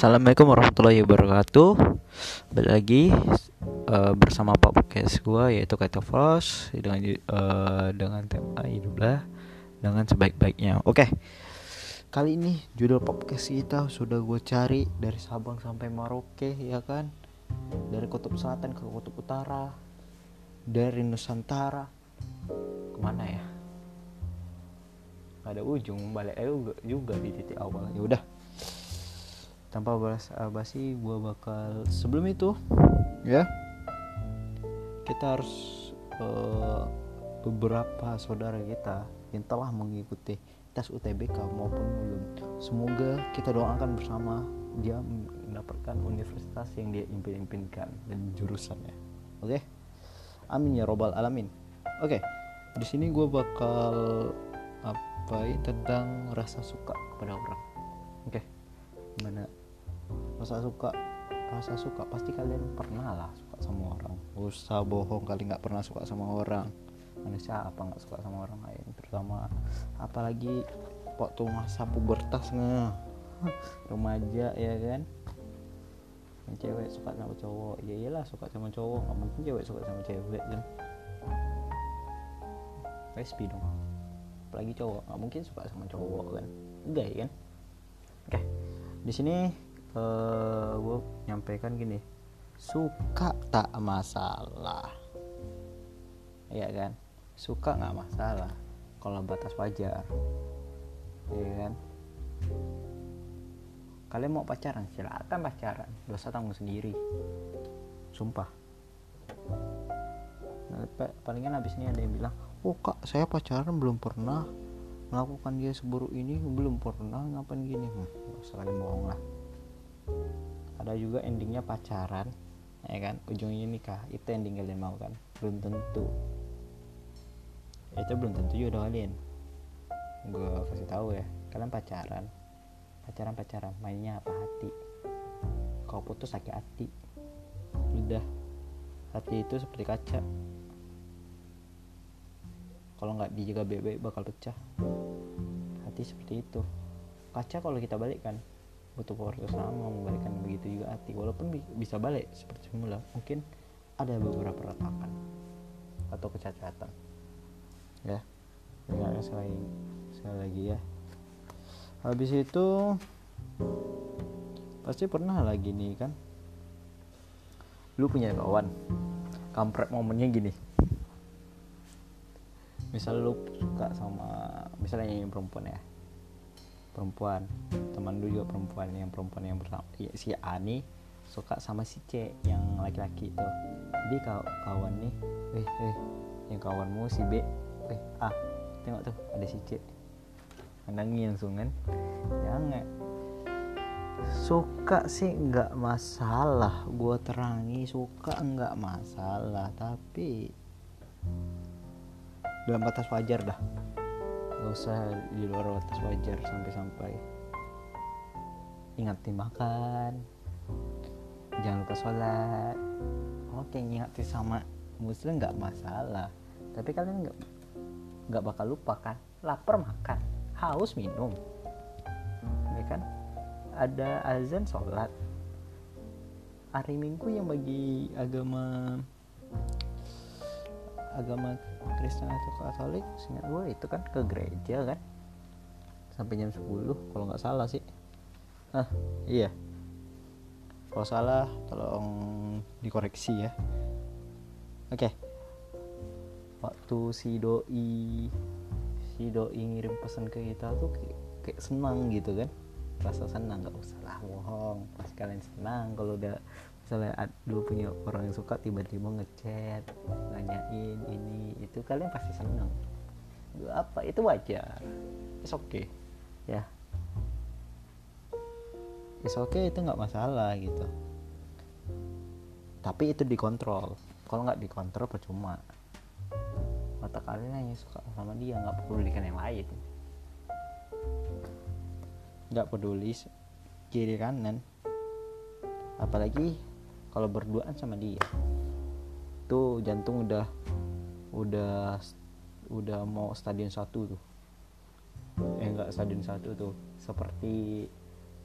Assalamualaikum warahmatullahi wabarakatuh Balik lagi uh, bersama Pak Podcast gue yaitu Kaito Frost dengan uh, dengan tema hiduplah dengan sebaik-baiknya. Oke. Okay. Kali ini judul podcast kita sudah gue cari dari Sabang sampai Maroke ya kan. Dari kutub selatan ke kutub utara. Dari Nusantara ke mana ya? Ada ujung balik juga, juga di titik awal. Ya udah tanpa balas basi gue bakal sebelum itu ya kita harus uh, beberapa saudara kita yang telah mengikuti tes UTBK maupun belum semoga kita doakan bersama dia mendapatkan universitas yang dia impin-impinkan dan jurusannya oke okay? amin ya robbal alamin oke okay. di sini gue bakal apa tentang rasa suka kepada orang oke okay. gimana rasa suka rasa suka pasti kalian pernah lah suka sama orang. Usah bohong kali nggak pernah suka sama orang. Manusia apa nggak suka sama orang lain? Terutama apalagi waktu masa pubertasnya remaja ya kan? Yang cewek suka sama cowok. Ya iyalah suka sama cowok. Nggak mungkin cewek suka sama cewek kan? Lesbi dong. Apalagi cowok. Nggak mungkin suka sama cowok kan? Enggak ya kan? Oke. Di sini uh, eh, gue nyampaikan gini suka tak masalah? Ya kan? Suka nggak masalah? Kalau batas wajar. Ya kan? Kalian mau pacaran silakan pacaran. Dosa tanggung sendiri. Sumpah. Nah, palingan habis ini ada yang bilang oh kak saya pacaran belum pernah. Melakukan dia seburuk ini belum pernah. Ngapain gini? Hmm, kalian bohong lah ada juga endingnya pacaran ya kan? Ujungnya nikah itu ending kalian mau kan? Belum tentu. Itu belum tentu juga kalian. Gue kasih tahu ya kalian pacaran. Pacaran pacaran mainnya apa? Hati. Kau putus sakit hati. Udah. Hati itu seperti kaca. Kalau nggak dijaga bebek bakal pecah. Hati seperti itu. Kaca kalau kita balikkan butuh waktu sama membalikkan begitu juga hati. Walaupun bisa balik seperti semula mungkin ada beberapa retakan atau kecacatan. Ya ya sekali sekali lagi ya. Habis itu pasti pernah lagi nih kan? Lu punya kawan kampret momennya gini. Misal lu suka sama misalnya yang perempuan ya perempuan. Teman dulu juga perempuan yang perempuan yang bersama ya, si A nih suka sama si C yang laki-laki itu. Jadi kawan nih. Eh eh yang kawanmu si B. Eh A. Tengok tuh ada si C. Pandangin langsung kan. Jangan. Suka sih nggak masalah. Gue terangi suka nggak masalah. Tapi dalam batas wajar dah gak usah di luar batas wajar sampai-sampai. Ingat makan jangan lupa sholat. Oke ingat sama muslim nggak masalah. Tapi kalian nggak nggak bakal lupa kan? Lapar makan haus minum. Ya kan? Ada azan sholat. Hari minggu yang bagi agama agama Kristen atau Katolik seingat gue itu kan ke gereja kan. Sampai jam 10 kalau nggak salah sih. Ah iya. Kalau salah tolong dikoreksi ya. Oke. Okay. waktu si doi si doi ngirim pesan ke kita tuh kayak, kayak senang gitu kan. Rasa senang nggak usah lah bohong. Pasti kalian senang kalau udah misalnya dulu punya orang yang suka tiba-tiba ngechat nanyain ini itu kalian pasti seneng. Apa? Itu wajar. It's okay. Ya. It's okay itu nggak masalah gitu. Tapi itu dikontrol. Kalau nggak dikontrol percuma. Mata kalian hanya suka sama dia nggak pedulikan yang lain. Nggak peduli kiri kanan. Apalagi kalau berduaan sama dia. Tuh jantung udah udah udah mau stadion satu tuh. Eh enggak stadion satu tuh. Seperti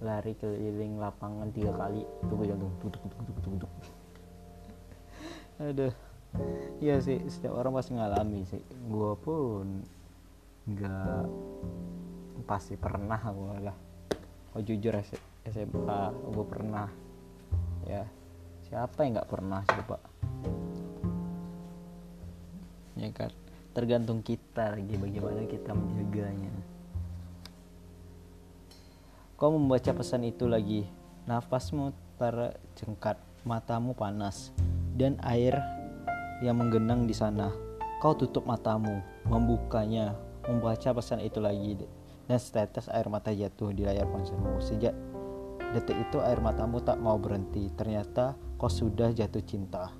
lari keliling lapangan tiga kali tunggu jantung. Tutup tutup tutup tutup aduh. Iya sih setiap orang pasti ngalami sih. Gue pun nggak pasti pernah gue lah. Oh jujur SMA gue pernah. Ya siapa yang nggak pernah coba ya kan? Tergantung kita lagi bagaimana kita menjaganya. Kau membaca pesan itu lagi. Nafasmu terjengkat matamu panas dan air yang menggenang di sana. Kau tutup matamu membukanya membaca pesan itu lagi. Dan setetes air mata jatuh di layar ponselmu sejak detik itu air matamu tak mau berhenti. Ternyata kau sudah jatuh cinta.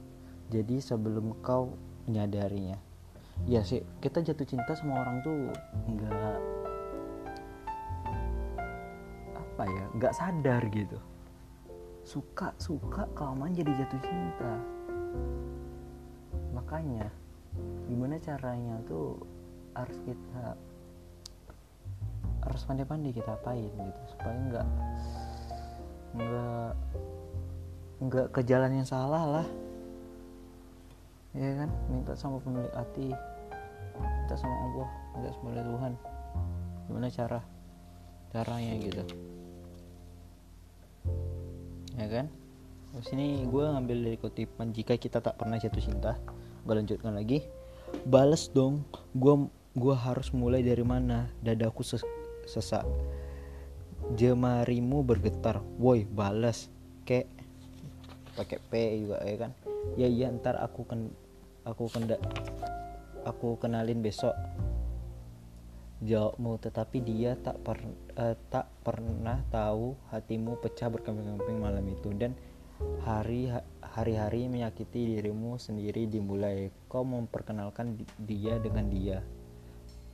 Jadi sebelum kau menyadarinya, ya sih kita jatuh cinta sama orang tuh nggak apa ya, nggak sadar gitu. Suka suka kelamaan jadi jatuh cinta. Makanya gimana caranya tuh harus kita harus pandai-pandai kita apain gitu supaya nggak nggak nggak ke jalan yang salah lah. Ya kan? Minta sama pemilik hati. Minta sama Allah minta sama Tuhan. Gimana cara? Caranya gitu. Ya kan? Di sini gue ngambil dari kutipan jika kita tak pernah jatuh cinta gue lanjutkan lagi. Balas dong gue gua harus mulai dari mana? Dadaku ses sesak. Jemarimu bergetar. Woi balas kek pakai P juga ya kan? Ya iya ntar aku kan aku kenda aku kenalin besok jawabmu. Tetapi dia tak per, uh, tak pernah tahu hatimu pecah berkemping-kemping malam itu. Dan hari hari-hari menyakiti dirimu sendiri dimulai. Kau memperkenalkan dia dengan dia.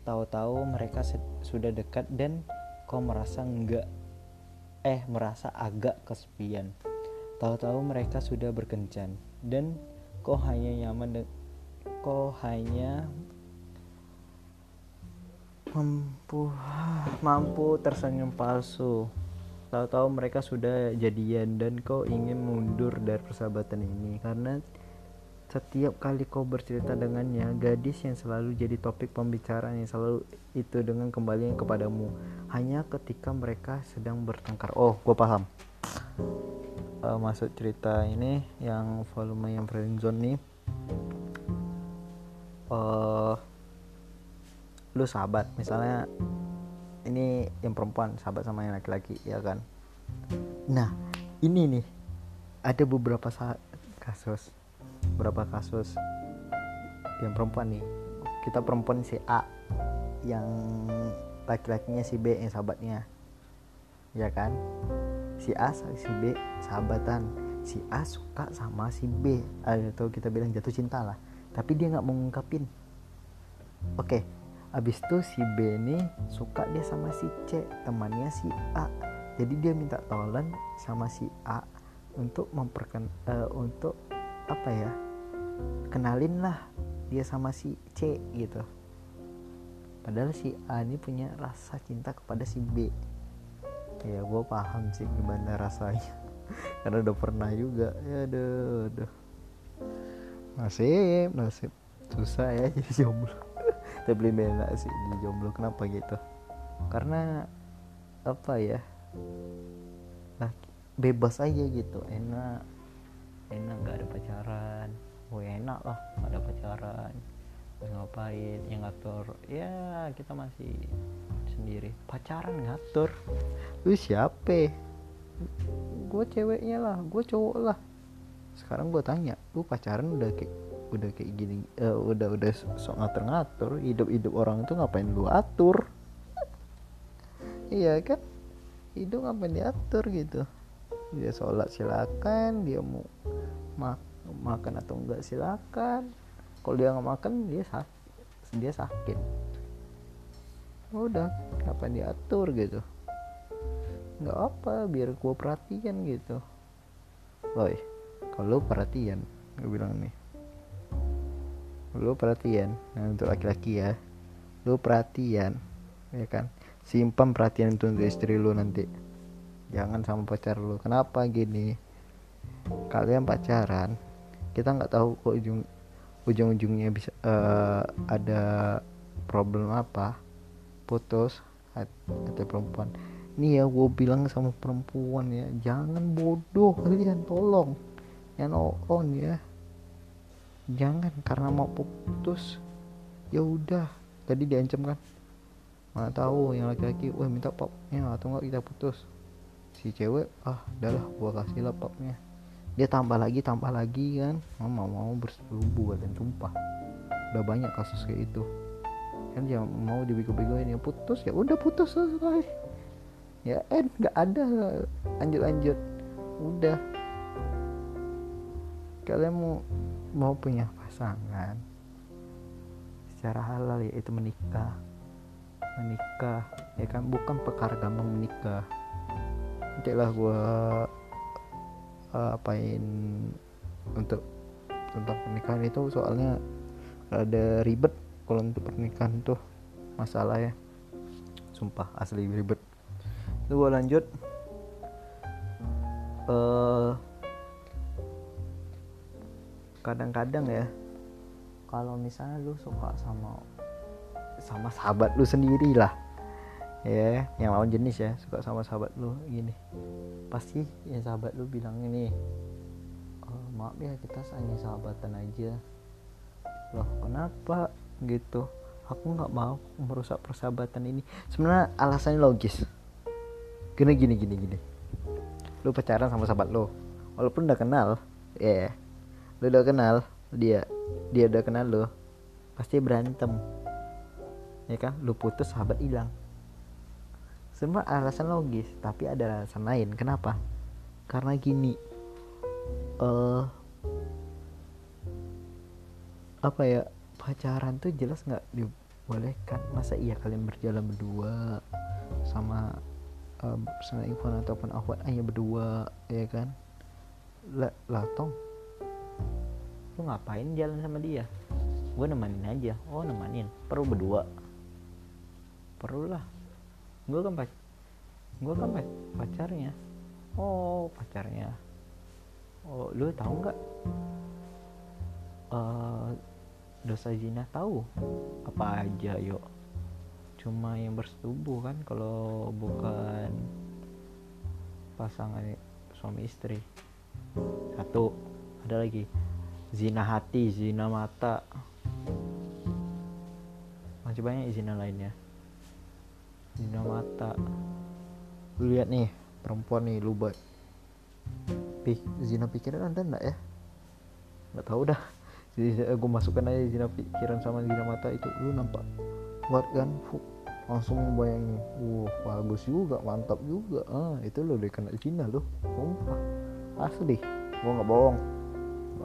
Tahu-tahu mereka sudah dekat dan kau merasa enggak eh merasa agak kesepian Tahu-tahu mereka sudah berkencan dan kau hanya nyaman kau hanya mampu mampu tersenyum palsu. Tahu-tahu mereka sudah jadian dan kau ingin mundur dari persahabatan ini karena setiap kali kau bercerita dengannya, gadis yang selalu jadi topik pembicaraan yang selalu itu dengan kembali kepadamu. Hanya ketika mereka sedang bertengkar. Oh, gue paham uh, masuk cerita ini yang volume yang friendzone nih. Uh, lu sahabat misalnya ini yang perempuan sahabat sama yang laki-laki ya kan? Nah ini nih ada beberapa kasus beberapa kasus yang perempuan nih. Kita perempuan si A yang laki-lakinya si B yang sahabatnya ya kan si A si B sahabatan. Si A suka sama si B. Atau kita bilang jatuh cinta lah. Tapi dia nggak mengungkapin oke okay. abis itu si B ini suka dia sama si C temannya si A. Jadi dia minta tolong sama si A untuk memperken uh, untuk apa ya kenalin lah dia sama si C gitu. Padahal si A ini punya rasa cinta kepada si B ya gue paham sih gimana rasanya. Karena udah pernah juga. Ya aduh, aduh. nasib nasib. Susah ya jadi jomblo. Tapi bela sih di jomblo. Kenapa gitu? Karena apa ya? Nah bebas aja gitu. Enak. Enak nggak ada pacaran. Oh enak lah nggak ada pacaran. Ngapain? Yang ngatur ya kita masih sendiri. Pacaran ngatur. Lu siapa? Gue ceweknya lah gue cowok lah. Sekarang gue tanya lu pacaran udah kayak udah kayak gini uh, udah udah sok ngatur ngatur hidup hidup orang itu ngapain lu atur? Iya kan? Hidup ngapain diatur gitu? Dia sholat silakan dia mau mak makan atau enggak silakan. Kalau dia nggak makan dia sakit dia sakit udah kapan diatur gitu. Nggak apa biar gue perhatian gitu. Boy kalau perhatian gue bilang nih. Lu perhatian nah untuk laki-laki ya. Lu perhatian ya kan? Simpan perhatian itu untuk istri lu nanti. Jangan sama pacar lu. Kenapa gini? Kalian pacaran kita nggak tahu kok ujung ujung-ujungnya bisa uh, ada problem apa putus atau perempuan. Ini ya gue bilang sama perempuan ya jangan bodoh kalian tolong yang on ya. Jangan karena mau putus ya udah. Tadi diancam kan? Mana tahu yang laki-laki wah minta popnya atau enggak kita putus. Si cewek ah udahlah gua kasih lah popnya dia tambah lagi tambah lagi kan? Mau mau bersetubuh dan sumpah. Udah banyak kasus kayak itu kan dia mau dibego-begoin ya putus ya udah putus selesai. Ya eh nggak ada lanjut-lanjut. Udah. Kalian mau mau punya pasangan secara halal ya itu menikah. Menikah ya kan bukan perkara gampang menikah. Nanti lah gue uh, apain untuk tentang pernikahan itu soalnya ada ribet kalau untuk pernikahan tuh masalah ya. Sumpah asli ribet. Itu gue lanjut. Uh, kadang-kadang ya kalau misalnya lu suka sama sama sahabat lu sendiri lah ya yang lawan jenis ya suka sama sahabat lu gini. Pasti ya sahabat lu bilang ini oh, maaf ya kita hanya sahabatan aja. Loh kenapa gitu. Aku nggak mau merusak persahabatan ini. Sebenarnya alasannya logis. Gini gini gini gini. Lu pacaran sama sahabat lu. Walaupun udah kenal ya yeah, lu udah kenal dia dia udah kenal lu pasti berantem. Ya kan? Lu putus sahabat hilang. Semua alasan logis tapi ada alasan lain. Kenapa? Karena gini. Eh uh, apa ya pacaran tuh jelas nggak dibolehkan. Masa iya kalian berjalan berdua sama um, sama Ikhwan ataupun Ahwat hanya berdua ya kan? Lah, lah tong lu ngapain jalan sama dia? Gue nemenin aja. Oh nemenin perlu berdua? Perlu lah. Gue kan pac gue kan pacarnya. Oh pacarnya. Oh lu tahu nggak? Uh, dosa zina tahu apa aja yuk cuma yang bersetubuh kan kalau bukan pasangan suami istri. Satu ada lagi. Zina hati zina mata. Masih banyak zina lainnya. Zina mata. Lu lihat nih perempuan nih lu buat. Zina pikiran anda enggak ya? Nggak tahu dah jadi gue masukkan aja zina pikiran sama zina mata itu. Lu nampak kuat kan? Fuh, langsung bayangin. Wah bagus juga mantap juga. Ah itu lo udah kena zina lo sumpah. Asli gue nggak bohong.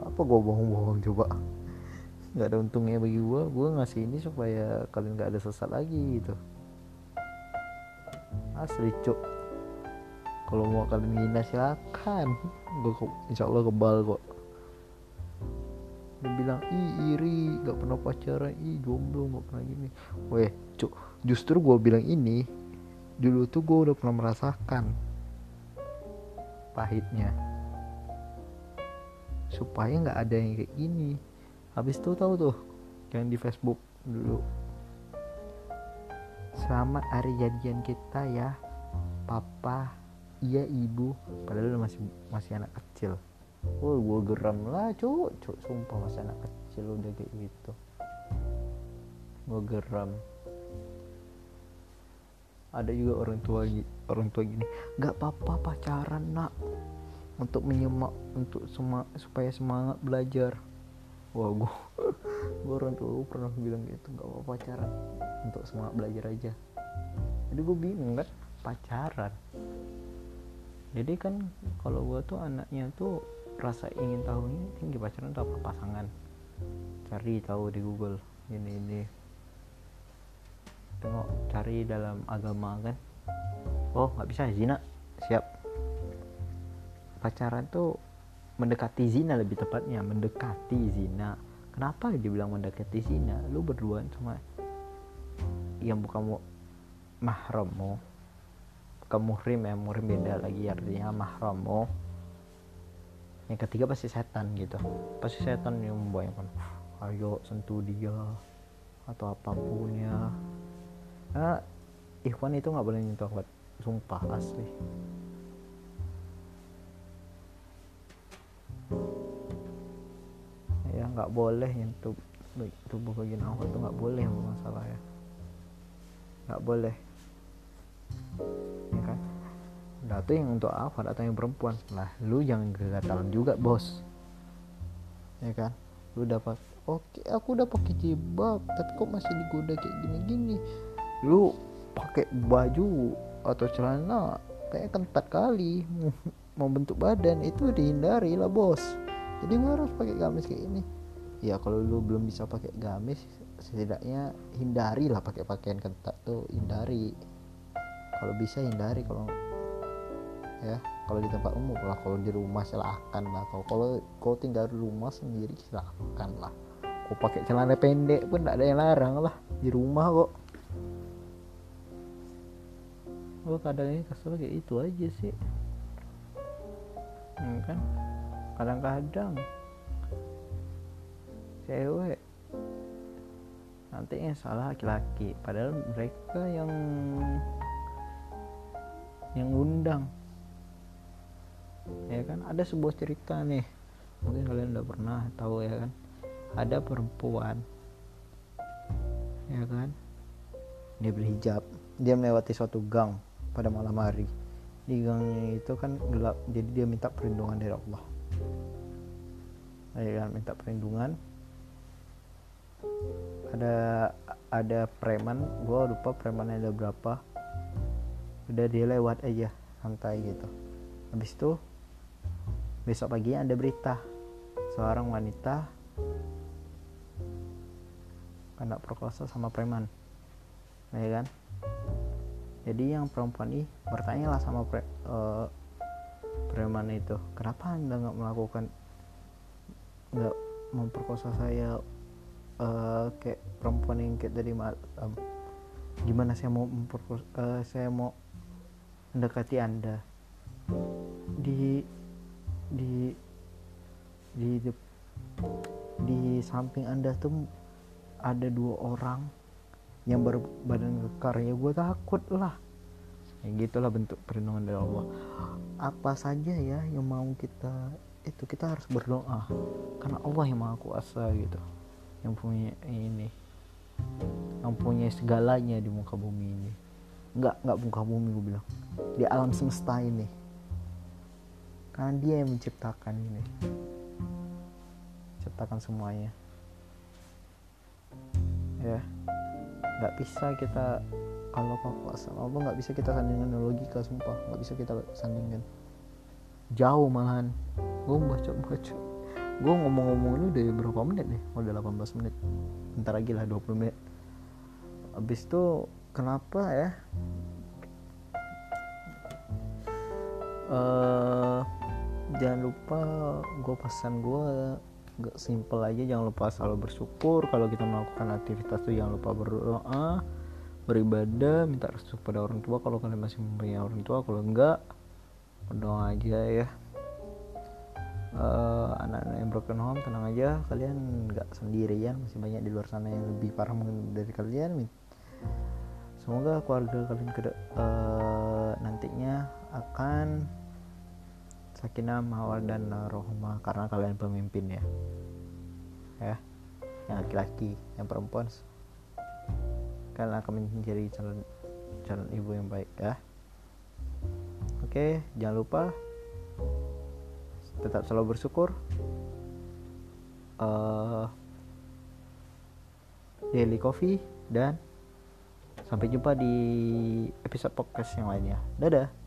Apa gue bohong-bohong coba? Nggak ada untungnya bagi gue gue ngasih ini supaya kalian nggak ada sesat lagi gitu. Asli cuk. Kalau mau kalian ngina silakan. Gue insya Allah kebal kok bilang ih iri gak pernah pacaran ih jomblo gak pernah gini. Weh cuk justru gue bilang ini dulu tuh gue udah pernah merasakan pahitnya. Supaya nggak ada yang kayak gini. Habis itu tahu tuh yang di Facebook dulu. Selamat hari jadian kita ya papa iya ibu. Padahal masih masih anak kecil Wah gue geram lah cuk. Cuk sumpah masa anak kecil udah kayak gitu. Gue geram. Ada juga orang tua orang tua gini nggak apa-apa pacaran nak. Untuk menyemak untuk sema, supaya semangat belajar. Wah gue gue orang tua gue pernah bilang gitu nggak apa pacaran untuk semangat belajar aja. Jadi gue bingung kan pacaran. Jadi kan kalau gue tuh anaknya tuh rasa ingin tahunya tinggi pacaran atau apa? Pasangan. Cari tahu di Google ini ini. Tengok cari dalam agama kan? Oh nggak bisa zina. Siap. Pacaran tuh mendekati zina lebih tepatnya mendekati zina. Kenapa dia bilang mendekati zina? Lu berdua sama yang bukan mahrammu. Ke muhrim ya muhrim beda lagi artinya mahrammu yang ketiga pasti setan gitu. Pasti setan yang membayangkan ayo sentuh dia atau apa pun ya. Karena ikhwan itu nggak boleh nyentuh akhlak sumpah asli. Ya nggak boleh nyentuh tubuh bagian awal itu nggak boleh masalah ya nggak boleh nah itu yang untuk apa? Atau yang perempuan. Lah lu jangan kegatalan juga bos. Ya kan? Lu dapat oke aku udah pakai jilbab tapi kok masih digoda kayak gini-gini? Lu pakai baju atau celana kayak kentat kali. Mau bentuk badan itu dihindari lah bos. Jadi gue harus pakai gamis kayak ini. Ya kalau lu belum bisa pakai gamis setidaknya hindari lah pakai pakaian ketat tuh hindari. Kalau bisa hindari kalau ya. Kalau di tempat umum lah kalau di rumah silahkan lah. Kalau kalau kau tinggal di rumah sendiri silahkan lah. Kau pakai celana pendek pun tidak ada yang larang lah di rumah kok. Gue kadang ini kesel kayak itu aja sih. Ya kan? Kadang-kadang cewek nanti yang salah laki-laki padahal mereka yang yang undang ya kan? Ada sebuah cerita nih. Mungkin kalian udah pernah tahu ya kan? Ada perempuan. Ya kan? Dia berhijab dia melewati suatu gang pada malam hari. Di gangnya itu kan gelap. Jadi dia minta perlindungan dari Allah. Ya kan? Minta perlindungan. Ada ada preman. Gua lupa premannya ada berapa. Udah dia lewat aja santai gitu. Habis itu besok pagi ada berita. Seorang wanita kena perkosa sama preman. Ya kan? Jadi yang perempuan ini bertanya lah sama pre, uh, preman itu kenapa anda nggak melakukan nggak memperkosa saya uh, kayak perempuan yang kayak tadi um, gimana saya mau memperkosa uh, saya mau mendekati anda? Di di di di, di samping anda tuh ada dua orang yang berbadan kekar. Ya gue takut lah. Ya gitulah bentuk perlindungan dari Allah. Apa saja ya yang mau kita itu kita harus berdoa. Karena Allah yang maha kuasa gitu. Yang punya ini. Yang punya segalanya di muka bumi ini. Nggak nggak muka bumi gue bilang. Di alam semesta ini karena dia yang menciptakan ini. Ciptakan semuanya. Ya. Nggak bisa kita kalau kuasa Allah nggak bisa kita sandingkan logika sumpah. Nggak bisa kita sandingkan. Jauh malahan. Gue baca baca gue ngomong-ngomong ini udah berapa menit nih? Udah 18 menit. Bentar lagi lah 20 menit. Habis itu kenapa ya? Uh, jangan lupa gue pesan gue gak simple aja. Jangan lupa selalu bersyukur kalau kita melakukan aktivitas tuh. Jangan lupa berdoa beribadah minta restu pada orang tua kalau kalian masih mempunyai orang tua. Kalau enggak berdoa aja ya. Uh, anak-anak yang broken home tenang aja. Kalian nggak sendirian masih banyak di luar sana yang lebih parah mungkin dari kalian. Semoga keluarga kalian ke uh, nantinya akan sakinah mawar dan rohmah karena kalian pemimpin ya. Ya yang laki-laki yang perempuan. Kalian akan menjadi calon calon ibu yang baik ya. Oke jangan lupa tetap selalu bersyukur uh, daily coffee dan sampai jumpa di episode podcast yang lainnya. Dadah